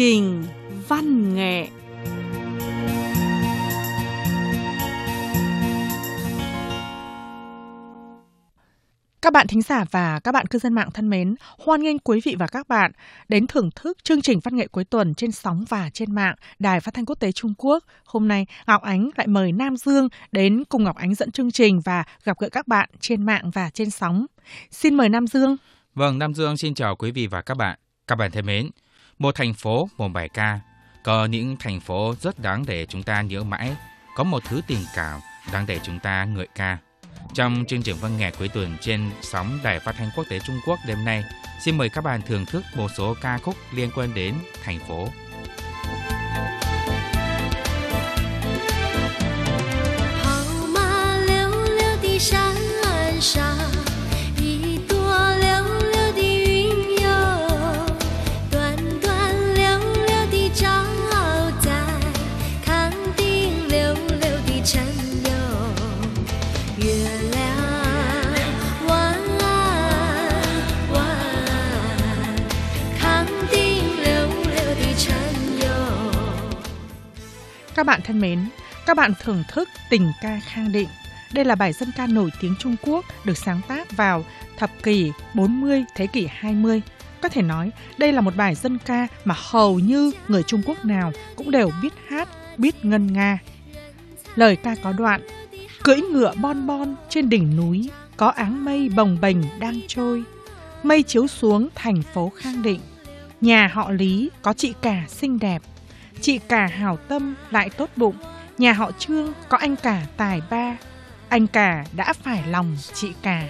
trình văn nghệ Các bạn thính giả và các bạn cư dân mạng thân mến, hoan nghênh quý vị và các bạn đến thưởng thức chương trình văn nghệ cuối tuần trên sóng và trên mạng Đài Phát thanh Quốc tế Trung Quốc. Hôm nay, Ngọc Ánh lại mời Nam Dương đến cùng Ngọc Ánh dẫn chương trình và gặp gỡ các bạn trên mạng và trên sóng. Xin mời Nam Dương. Vâng, Nam Dương xin chào quý vị và các bạn. Các bạn thân mến, một thành phố, một bài ca. Có những thành phố rất đáng để chúng ta nhớ mãi. Có một thứ tình cảm đáng để chúng ta ngợi ca. Trong chương trình văn nghệ cuối tuần trên sóng Đài Phát thanh Quốc tế Trung Quốc đêm nay, xin mời các bạn thưởng thức một số ca khúc liên quan đến thành phố. Các bạn thân mến, các bạn thưởng thức tình ca Khang Định. Đây là bài dân ca nổi tiếng Trung Quốc được sáng tác vào thập kỷ 40 thế kỷ 20. Có thể nói đây là một bài dân ca mà hầu như người Trung Quốc nào cũng đều biết hát, biết ngân nga. Lời ca có đoạn Cưỡi ngựa bon bon trên đỉnh núi Có áng mây bồng bềnh đang trôi Mây chiếu xuống thành phố Khang Định Nhà họ Lý có chị cả xinh đẹp Chị cả hảo tâm lại tốt bụng Nhà họ Trương có anh cả tài ba Anh cả đã phải lòng chị cả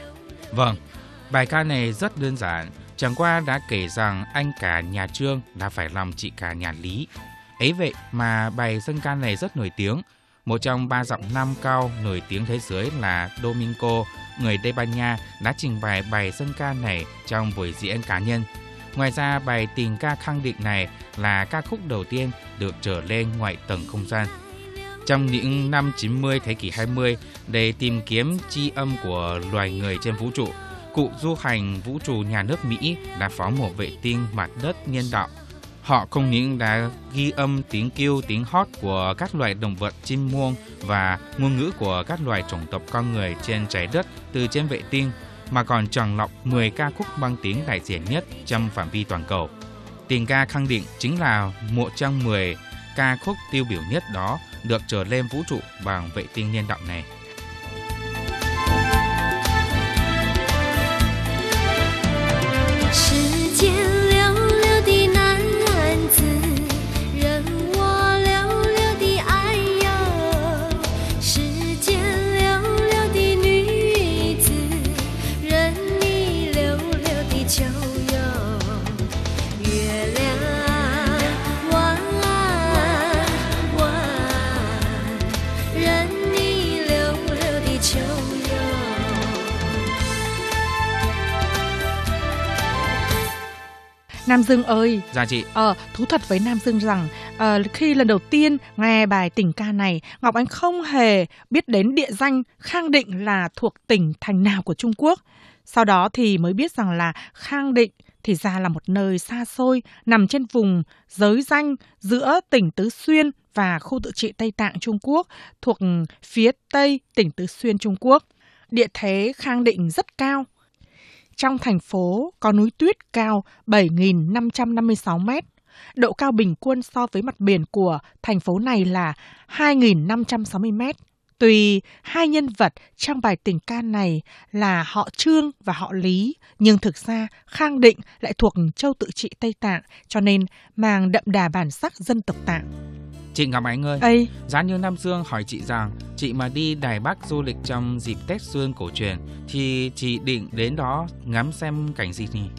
Vâng, bài ca này rất đơn giản. Chẳng qua đã kể rằng anh cả nhà Trương đã phải lòng chị cả nhà Lý. Ấy vậy mà bài dân ca này rất nổi tiếng. Một trong ba giọng nam cao nổi tiếng thế giới là Domingo, người Tây Ban Nha, đã trình bày bài dân ca này trong buổi diễn cá nhân. Ngoài ra, bài tình ca khang định này là ca khúc đầu tiên được trở lên ngoại tầng không gian. Trong những năm 90 thế kỷ 20, để tìm kiếm chi âm của loài người trên vũ trụ, cụ du hành vũ trụ nhà nước Mỹ đã phóng một vệ tinh mặt đất nhân đạo. Họ không những đã ghi âm tiếng kêu tiếng hót của các loài động vật chim muông và ngôn ngữ của các loài chủng tộc con người trên trái đất từ trên vệ tinh, mà còn chọn lọc 10 ca khúc mang tiếng đại diện nhất trong phạm vi toàn cầu. Tình ca khẳng định chính là một trong 10 ca khúc tiêu biểu nhất đó được trở lên vũ trụ bằng vệ tinh nhân đạo này. Dương ơi, Dạ chị, Ờ, thú thật với Nam Dương rằng ờ, khi lần đầu tiên nghe bài tình ca này, Ngọc Anh không hề biết đến địa danh Khang Định là thuộc tỉnh thành nào của Trung Quốc. Sau đó thì mới biết rằng là Khang Định thì ra là một nơi xa xôi nằm trên vùng giới danh giữa tỉnh Tứ Xuyên và khu tự trị Tây Tạng Trung Quốc thuộc phía tây tỉnh Tứ Xuyên Trung Quốc. Địa thế Khang Định rất cao, trong thành phố có núi tuyết cao 7.556 mét. Độ cao bình quân so với mặt biển của thành phố này là 2.560 mét. Tuy hai nhân vật trong bài tình ca này là họ Trương và họ Lý, nhưng thực ra Khang Định lại thuộc châu tự trị Tây Tạng, cho nên mang đậm đà bản sắc dân tộc Tạng chị Ngọc Ánh ơi, Ây, giá như Nam Dương hỏi chị rằng chị mà đi Đài Bắc du lịch trong dịp Tết Xuân cổ truyền thì chị định đến đó ngắm xem cảnh gì nhỉ?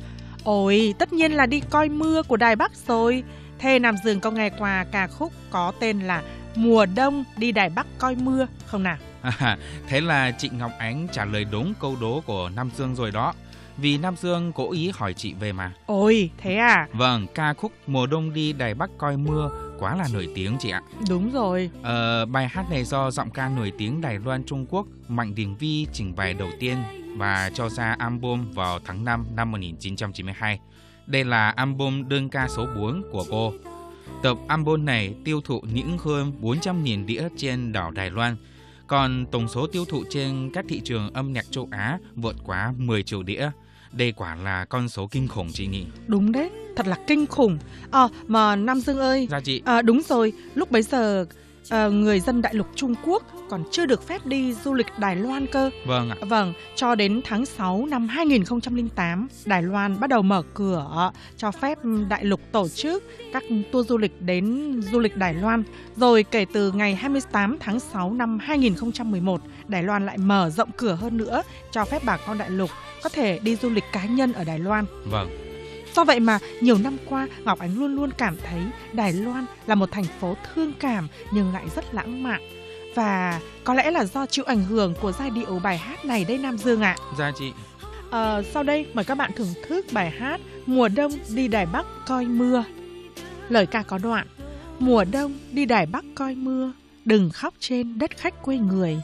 ôi, tất nhiên là đi coi mưa của Đài Bắc rồi. Thế Nam Dương có nghe qua ca khúc có tên là Mùa Đông đi Đài Bắc coi mưa không nào? À, thế là chị Ngọc Ánh trả lời đúng câu đố của Nam Dương rồi đó. Vì Nam Dương cố ý hỏi chị về mà. Ôi, thế à? Vâng, ca khúc Mùa Đông đi Đài Bắc coi mưa quá là nổi tiếng chị ạ. Đúng rồi. Ờ, bài hát này do giọng ca nổi tiếng Đài Loan Trung Quốc Mạnh Đình Vi trình bày đầu tiên và cho ra album vào tháng 5 năm 1992. Đây là album đơn ca số 4 của cô. Tập album này tiêu thụ những hơn 400.000 đĩa trên đảo Đài Loan, còn tổng số tiêu thụ trên các thị trường âm nhạc châu Á vượt quá 10 triệu đĩa. Đây quả là con số kinh khủng chị nhỉ? Đúng đấy, thật là kinh khủng. Ờ, mà Nam Dương ơi, Dạ chị, à, đúng rồi, lúc bấy giờ à, người dân đại lục Trung Quốc còn chưa được phép đi du lịch Đài Loan cơ. vâng ạ. Vâng, cho đến tháng 6 năm 2008, Đài Loan bắt đầu mở cửa cho phép đại lục tổ chức các tour du lịch đến du lịch Đài Loan. Rồi kể từ ngày 28 tháng 6 năm 2011, Đài Loan lại mở rộng cửa hơn nữa cho phép bà con đại lục có thể đi du lịch cá nhân ở Đài Loan. Vâng, Do vậy mà nhiều năm qua Ngọc Ánh luôn luôn cảm thấy Đài Loan là một thành phố thương cảm nhưng lại rất lãng mạn. Và có lẽ là do chịu ảnh hưởng của giai điệu bài hát này đây Nam Dương ạ. dạ chị. Ờ, sau đây mời các bạn thưởng thức bài hát Mùa đông đi Đài Bắc coi mưa. Lời ca có đoạn Mùa đông đi Đài Bắc coi mưa, đừng khóc trên đất khách quê người.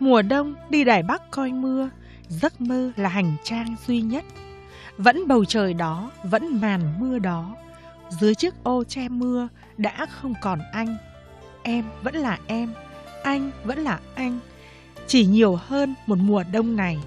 Mùa đông đi Đài Bắc coi mưa, giấc mơ là hành trang duy nhất. Vẫn bầu trời đó, vẫn màn mưa đó. Dưới chiếc ô che mưa đã không còn anh. Em vẫn là em, anh vẫn là anh. Chỉ nhiều hơn một mùa đông này.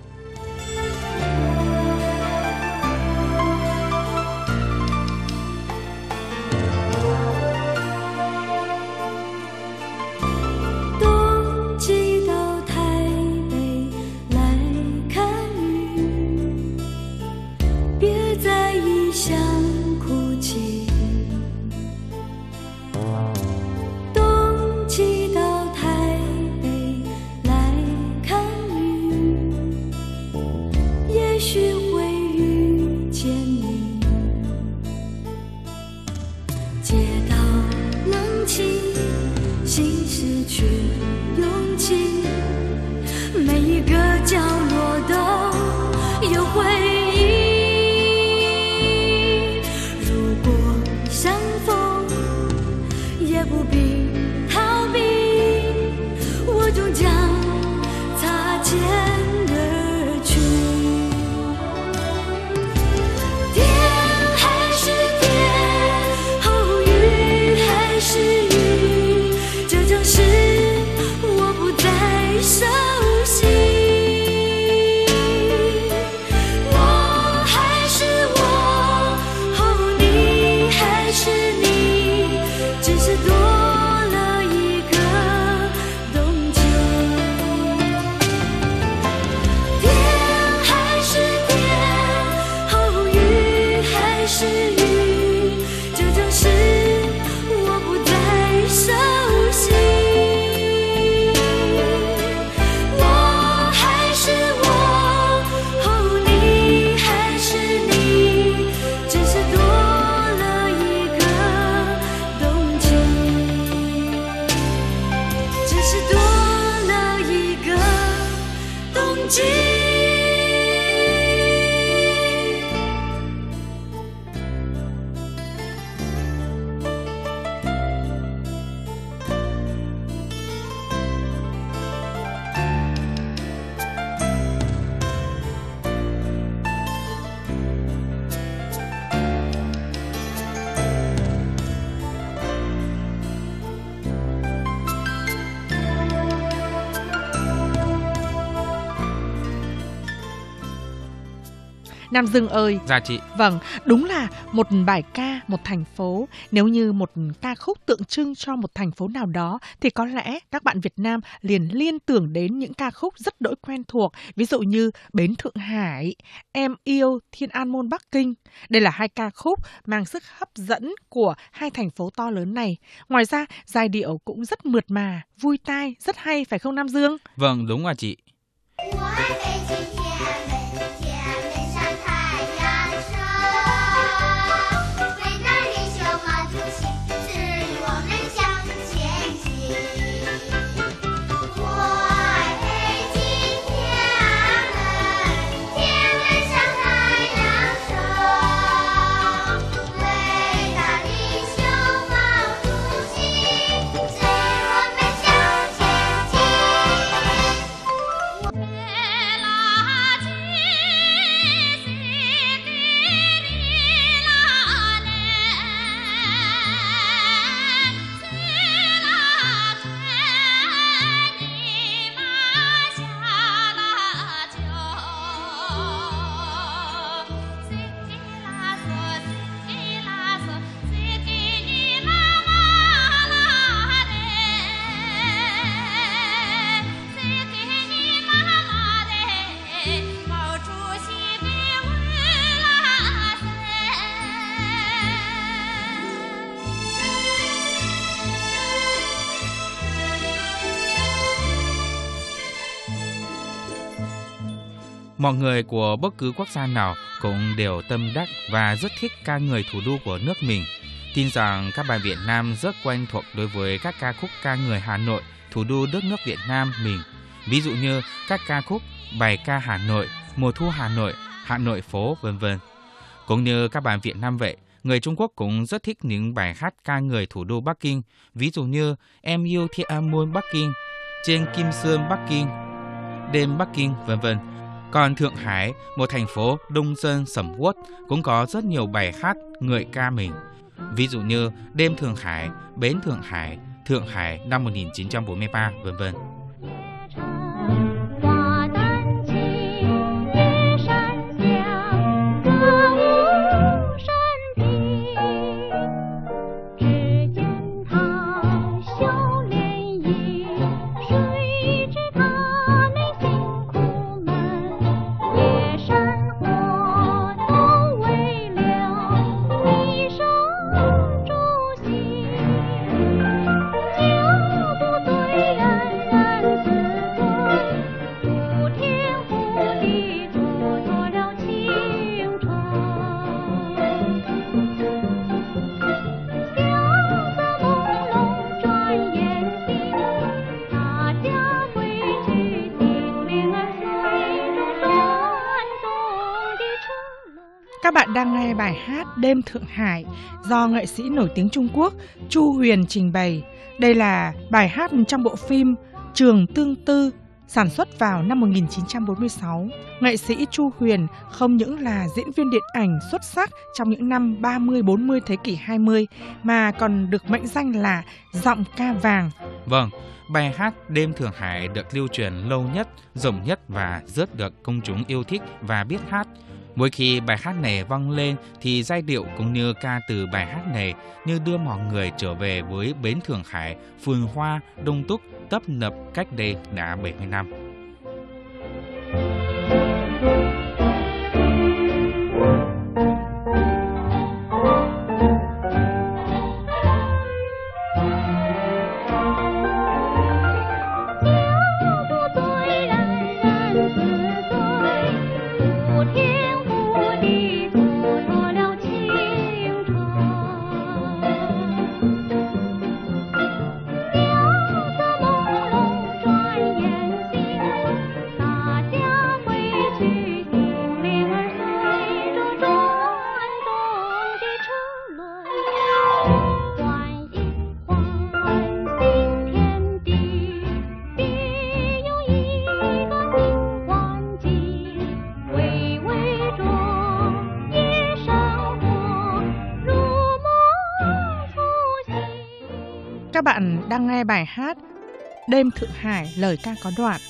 Nam Dương ơi, Dạ chị. Vâng, đúng là một bài ca, một thành phố. Nếu như một ca khúc tượng trưng cho một thành phố nào đó, thì có lẽ các bạn Việt Nam liền liên tưởng đến những ca khúc rất đỗi quen thuộc. Ví dụ như Bến Thượng Hải, Em Yêu, Thiên An Môn Bắc Kinh. Đây là hai ca khúc mang sức hấp dẫn của hai thành phố to lớn này. Ngoài ra, giai điệu cũng rất mượt mà, vui tai, rất hay, phải không Nam Dương? Vâng, đúng rồi chị. 我 Mọi người của bất cứ quốc gia nào cũng đều tâm đắc và rất thích ca người thủ đô của nước mình. Tin rằng các bạn Việt Nam rất quen thuộc đối với các ca khúc ca người Hà Nội, thủ đô đất nước Việt Nam mình. Ví dụ như các ca khúc Bài ca Hà Nội, Mùa thu Hà Nội, Hà Nội phố, vân vân. Cũng như các bạn Việt Nam vậy, người Trung Quốc cũng rất thích những bài hát ca người thủ đô Bắc Kinh, ví dụ như Em yêu Thiên An Môn Bắc Kinh, Trên Kim Sơn Bắc Kinh, Đêm Bắc Kinh, vân vân. Còn Thượng Hải, một thành phố đông dân sầm uất, cũng có rất nhiều bài hát người ca mình. Ví dụ như Đêm Thượng Hải, Bến Thượng Hải, Thượng Hải năm 1943, vân vân. Đêm Thượng Hải do nghệ sĩ nổi tiếng Trung Quốc Chu Huyền trình bày. Đây là bài hát trong bộ phim Trường Tương Tư sản xuất vào năm 1946. Nghệ sĩ Chu Huyền không những là diễn viên điện ảnh xuất sắc trong những năm 30-40 thế kỷ 20 mà còn được mệnh danh là giọng ca vàng Vâng, bài hát Đêm Thượng Hải được lưu truyền lâu nhất, rộng nhất và rất được công chúng yêu thích và biết hát. Mỗi khi bài hát này vang lên thì giai điệu cũng như ca từ bài hát này như đưa mọi người trở về với bến Thượng Hải, phường hoa, đông túc, tấp nập cách đây đã 70 năm. Đang nghe bài hát Đêm Thượng Hải lời ca có đoạn.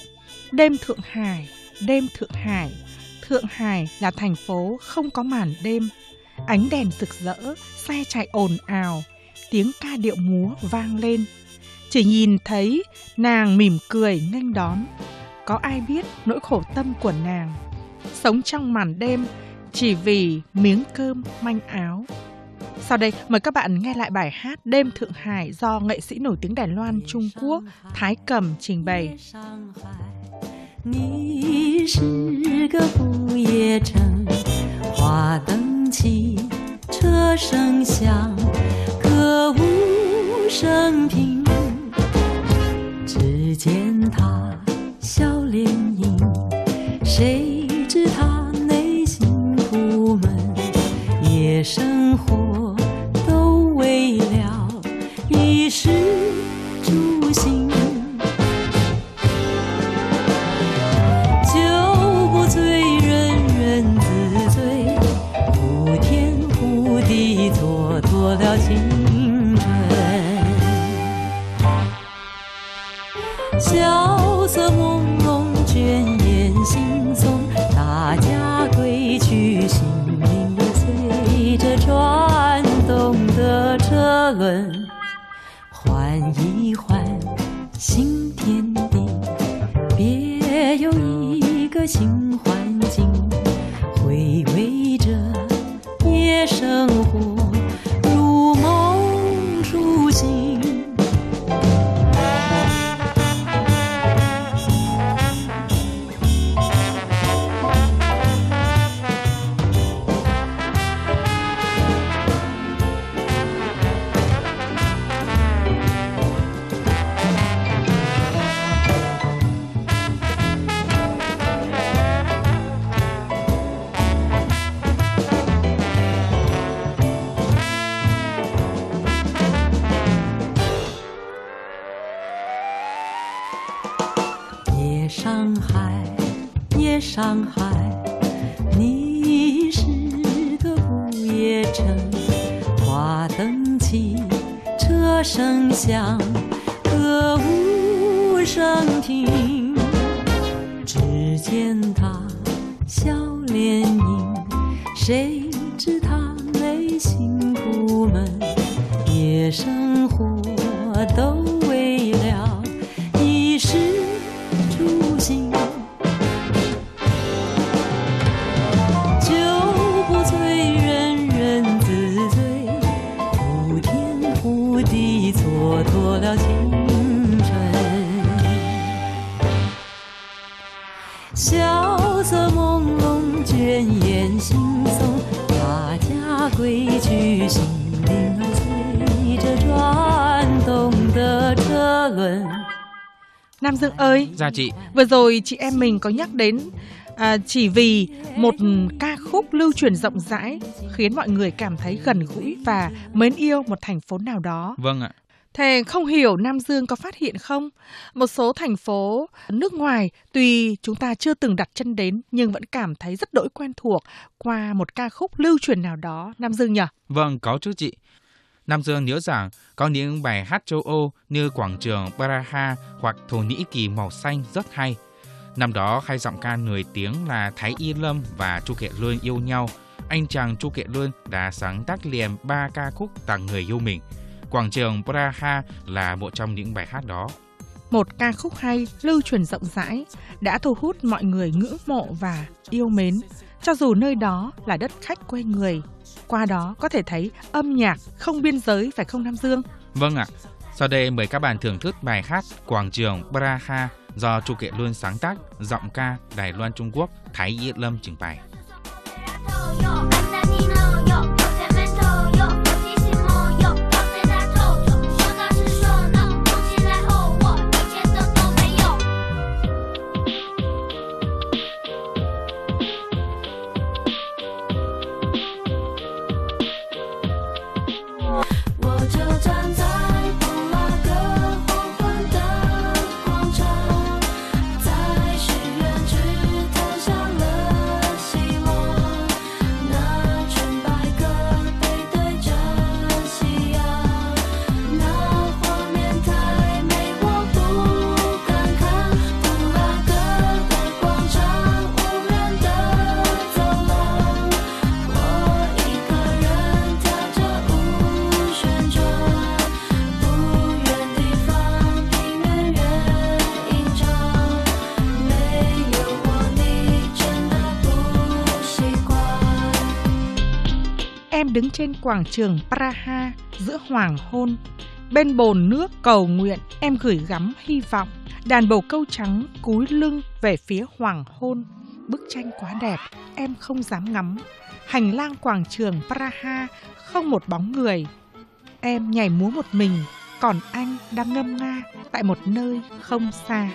Đêm Thượng Hải, đêm Thượng Hải. Thượng Hải là thành phố không có màn đêm. Ánh đèn rực rỡ, xe chạy ồn ào. Tiếng ca điệu múa vang lên. Chỉ nhìn thấy nàng mỉm cười nghênh đón. Có ai biết nỗi khổ tâm của nàng? Sống trong màn đêm chỉ vì miếng cơm manh áo. sau đây, mời các bạn nghe lại bài hát Đêm Thượng Hải do nghệ sĩ nổi tiếng Đài Loan Trung Quốc Thái Cầm trình bày. 上海，你是个不夜城，花灯起，车声响，歌舞升平。只见他笑脸迎，谁知他内心苦闷？夜生活 way ơi, Dạ chị, vừa rồi chị em mình có nhắc đến à, chỉ vì một ca khúc lưu truyền rộng rãi khiến mọi người cảm thấy gần gũi và mến yêu một thành phố nào đó. vâng ạ. Thế không hiểu Nam Dương có phát hiện không? Một số thành phố nước ngoài tuy chúng ta chưa từng đặt chân đến nhưng vẫn cảm thấy rất đỗi quen thuộc qua một ca khúc lưu truyền nào đó Nam Dương nhỉ? Vâng, có chứ chị. Nam Dương nhớ rằng có những bài hát châu Âu như Quảng trường Praha hoặc Thổ Nhĩ Kỳ màu xanh rất hay. Năm đó hai giọng ca nổi tiếng là Thái Y Lâm và Chu Kệ Luân yêu nhau. Anh chàng Chu Kệ Luân đã sáng tác liền ba ca khúc tặng người yêu mình. Quảng trường Praha là một trong những bài hát đó. Một ca khúc hay, lưu truyền rộng rãi, đã thu hút mọi người ngưỡng mộ và yêu mến, cho dù nơi đó là đất khách quê người. Qua đó có thể thấy âm nhạc không biên giới phải không Nam Dương? Vâng ạ. Sau đây mời các bạn thưởng thức bài hát Quảng trường Praha do Chu Kiệt Luân sáng tác, giọng ca Đài Loan Trung Quốc Thái Y Lâm trình bày. Đang đứng trên quảng trường Praha giữa hoàng hôn. Bên bồn nước cầu nguyện, em gửi gắm hy vọng. Đàn bầu câu trắng cúi lưng về phía hoàng hôn. Bức tranh quá đẹp, em không dám ngắm. Hành lang quảng trường Praha không một bóng người. Em nhảy múa một mình, còn anh đang ngâm nga tại một nơi không xa.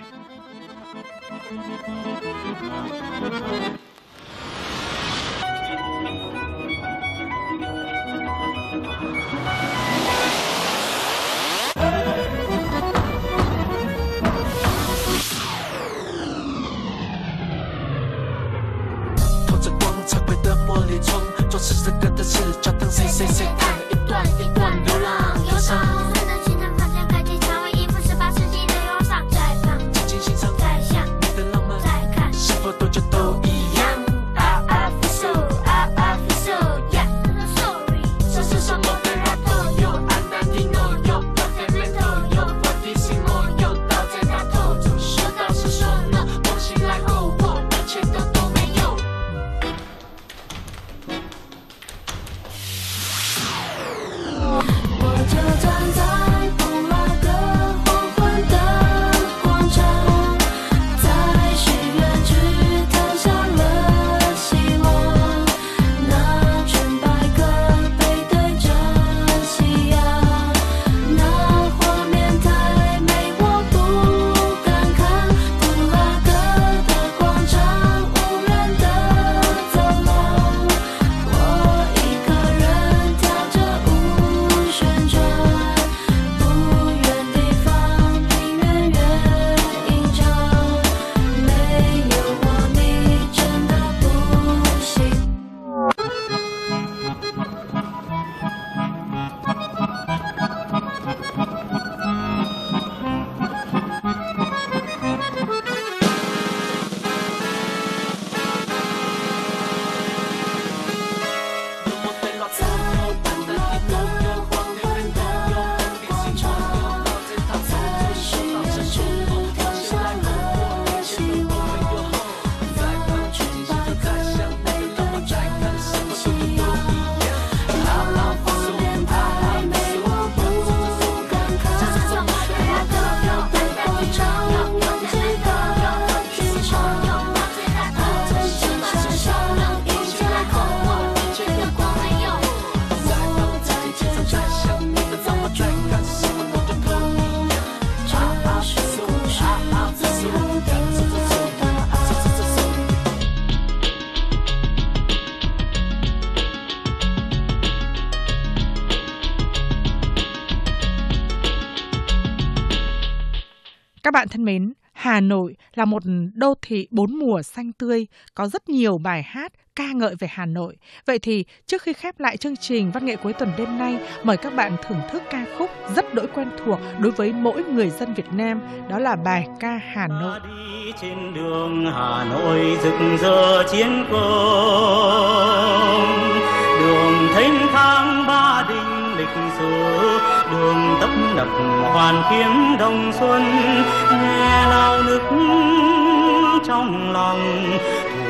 Các bạn thân mến, Hà Nội là một đô thị bốn mùa xanh tươi, có rất nhiều bài hát ca ngợi về Hà Nội. Vậy thì trước khi khép lại chương trình Văn nghệ cuối tuần đêm nay, mời các bạn thưởng thức ca khúc rất đỗi quen thuộc đối với mỗi người dân Việt Nam, đó là bài ca Hà Nội. Đi trên đường Hà Nội rực rỡ chiến công đường thênh thang ba đình lịch sử đường tấp nập hoàn kiếm đông xuân, nghe lao nức trong lòng,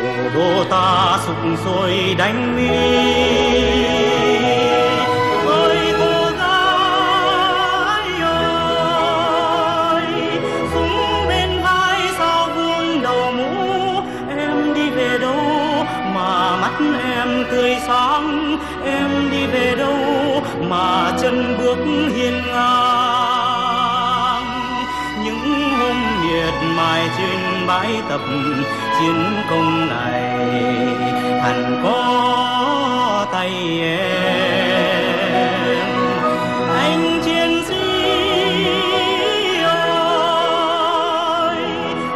thủ đô ta sục sôi, đánh mỹ mà chân bước hiên ngang. Những hôm miệt mài trên bãi tập chiến công này, hẳn có tay em. Anh chiến sĩ ơi,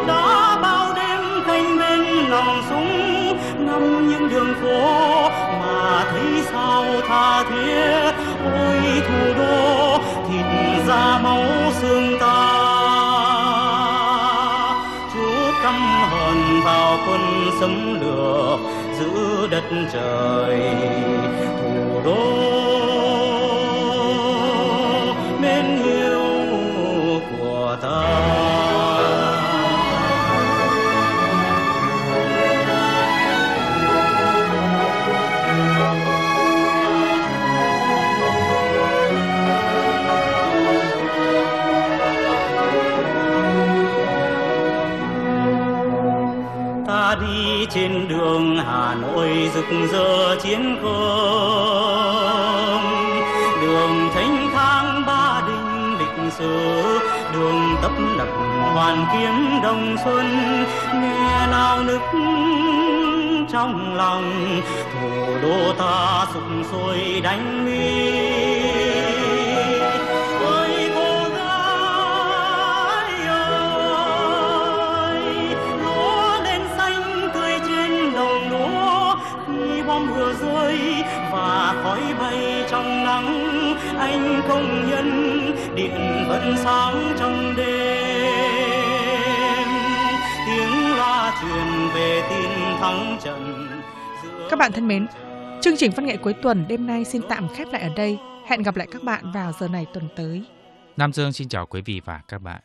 đã bao đêm canh bên lòng súng, ngắm những đường phố mà thấy sao tha thiết. Xương ta. Chúa căm hờn vào quân xâm lược giữ đất trời thủ đô trên đường Hà Nội rực rỡ chiến công đường thênh thang ba đình lịch sử, đường tấp nập hoàn kiếm đông xuân. Nghe nao nức trong lòng, thủ đô ta sục sôi đánh mỹ trong nắng anh công nhân điện vẫn sáng trong đêm tiếng loa truyền về tin thắng trận giữa Các bạn thân mến, chương trình văn nghệ cuối tuần đêm nay xin tạm khép lại ở đây. Hẹn gặp lại các bạn vào giờ này tuần tới. Nam Dương xin chào quý vị và các bạn.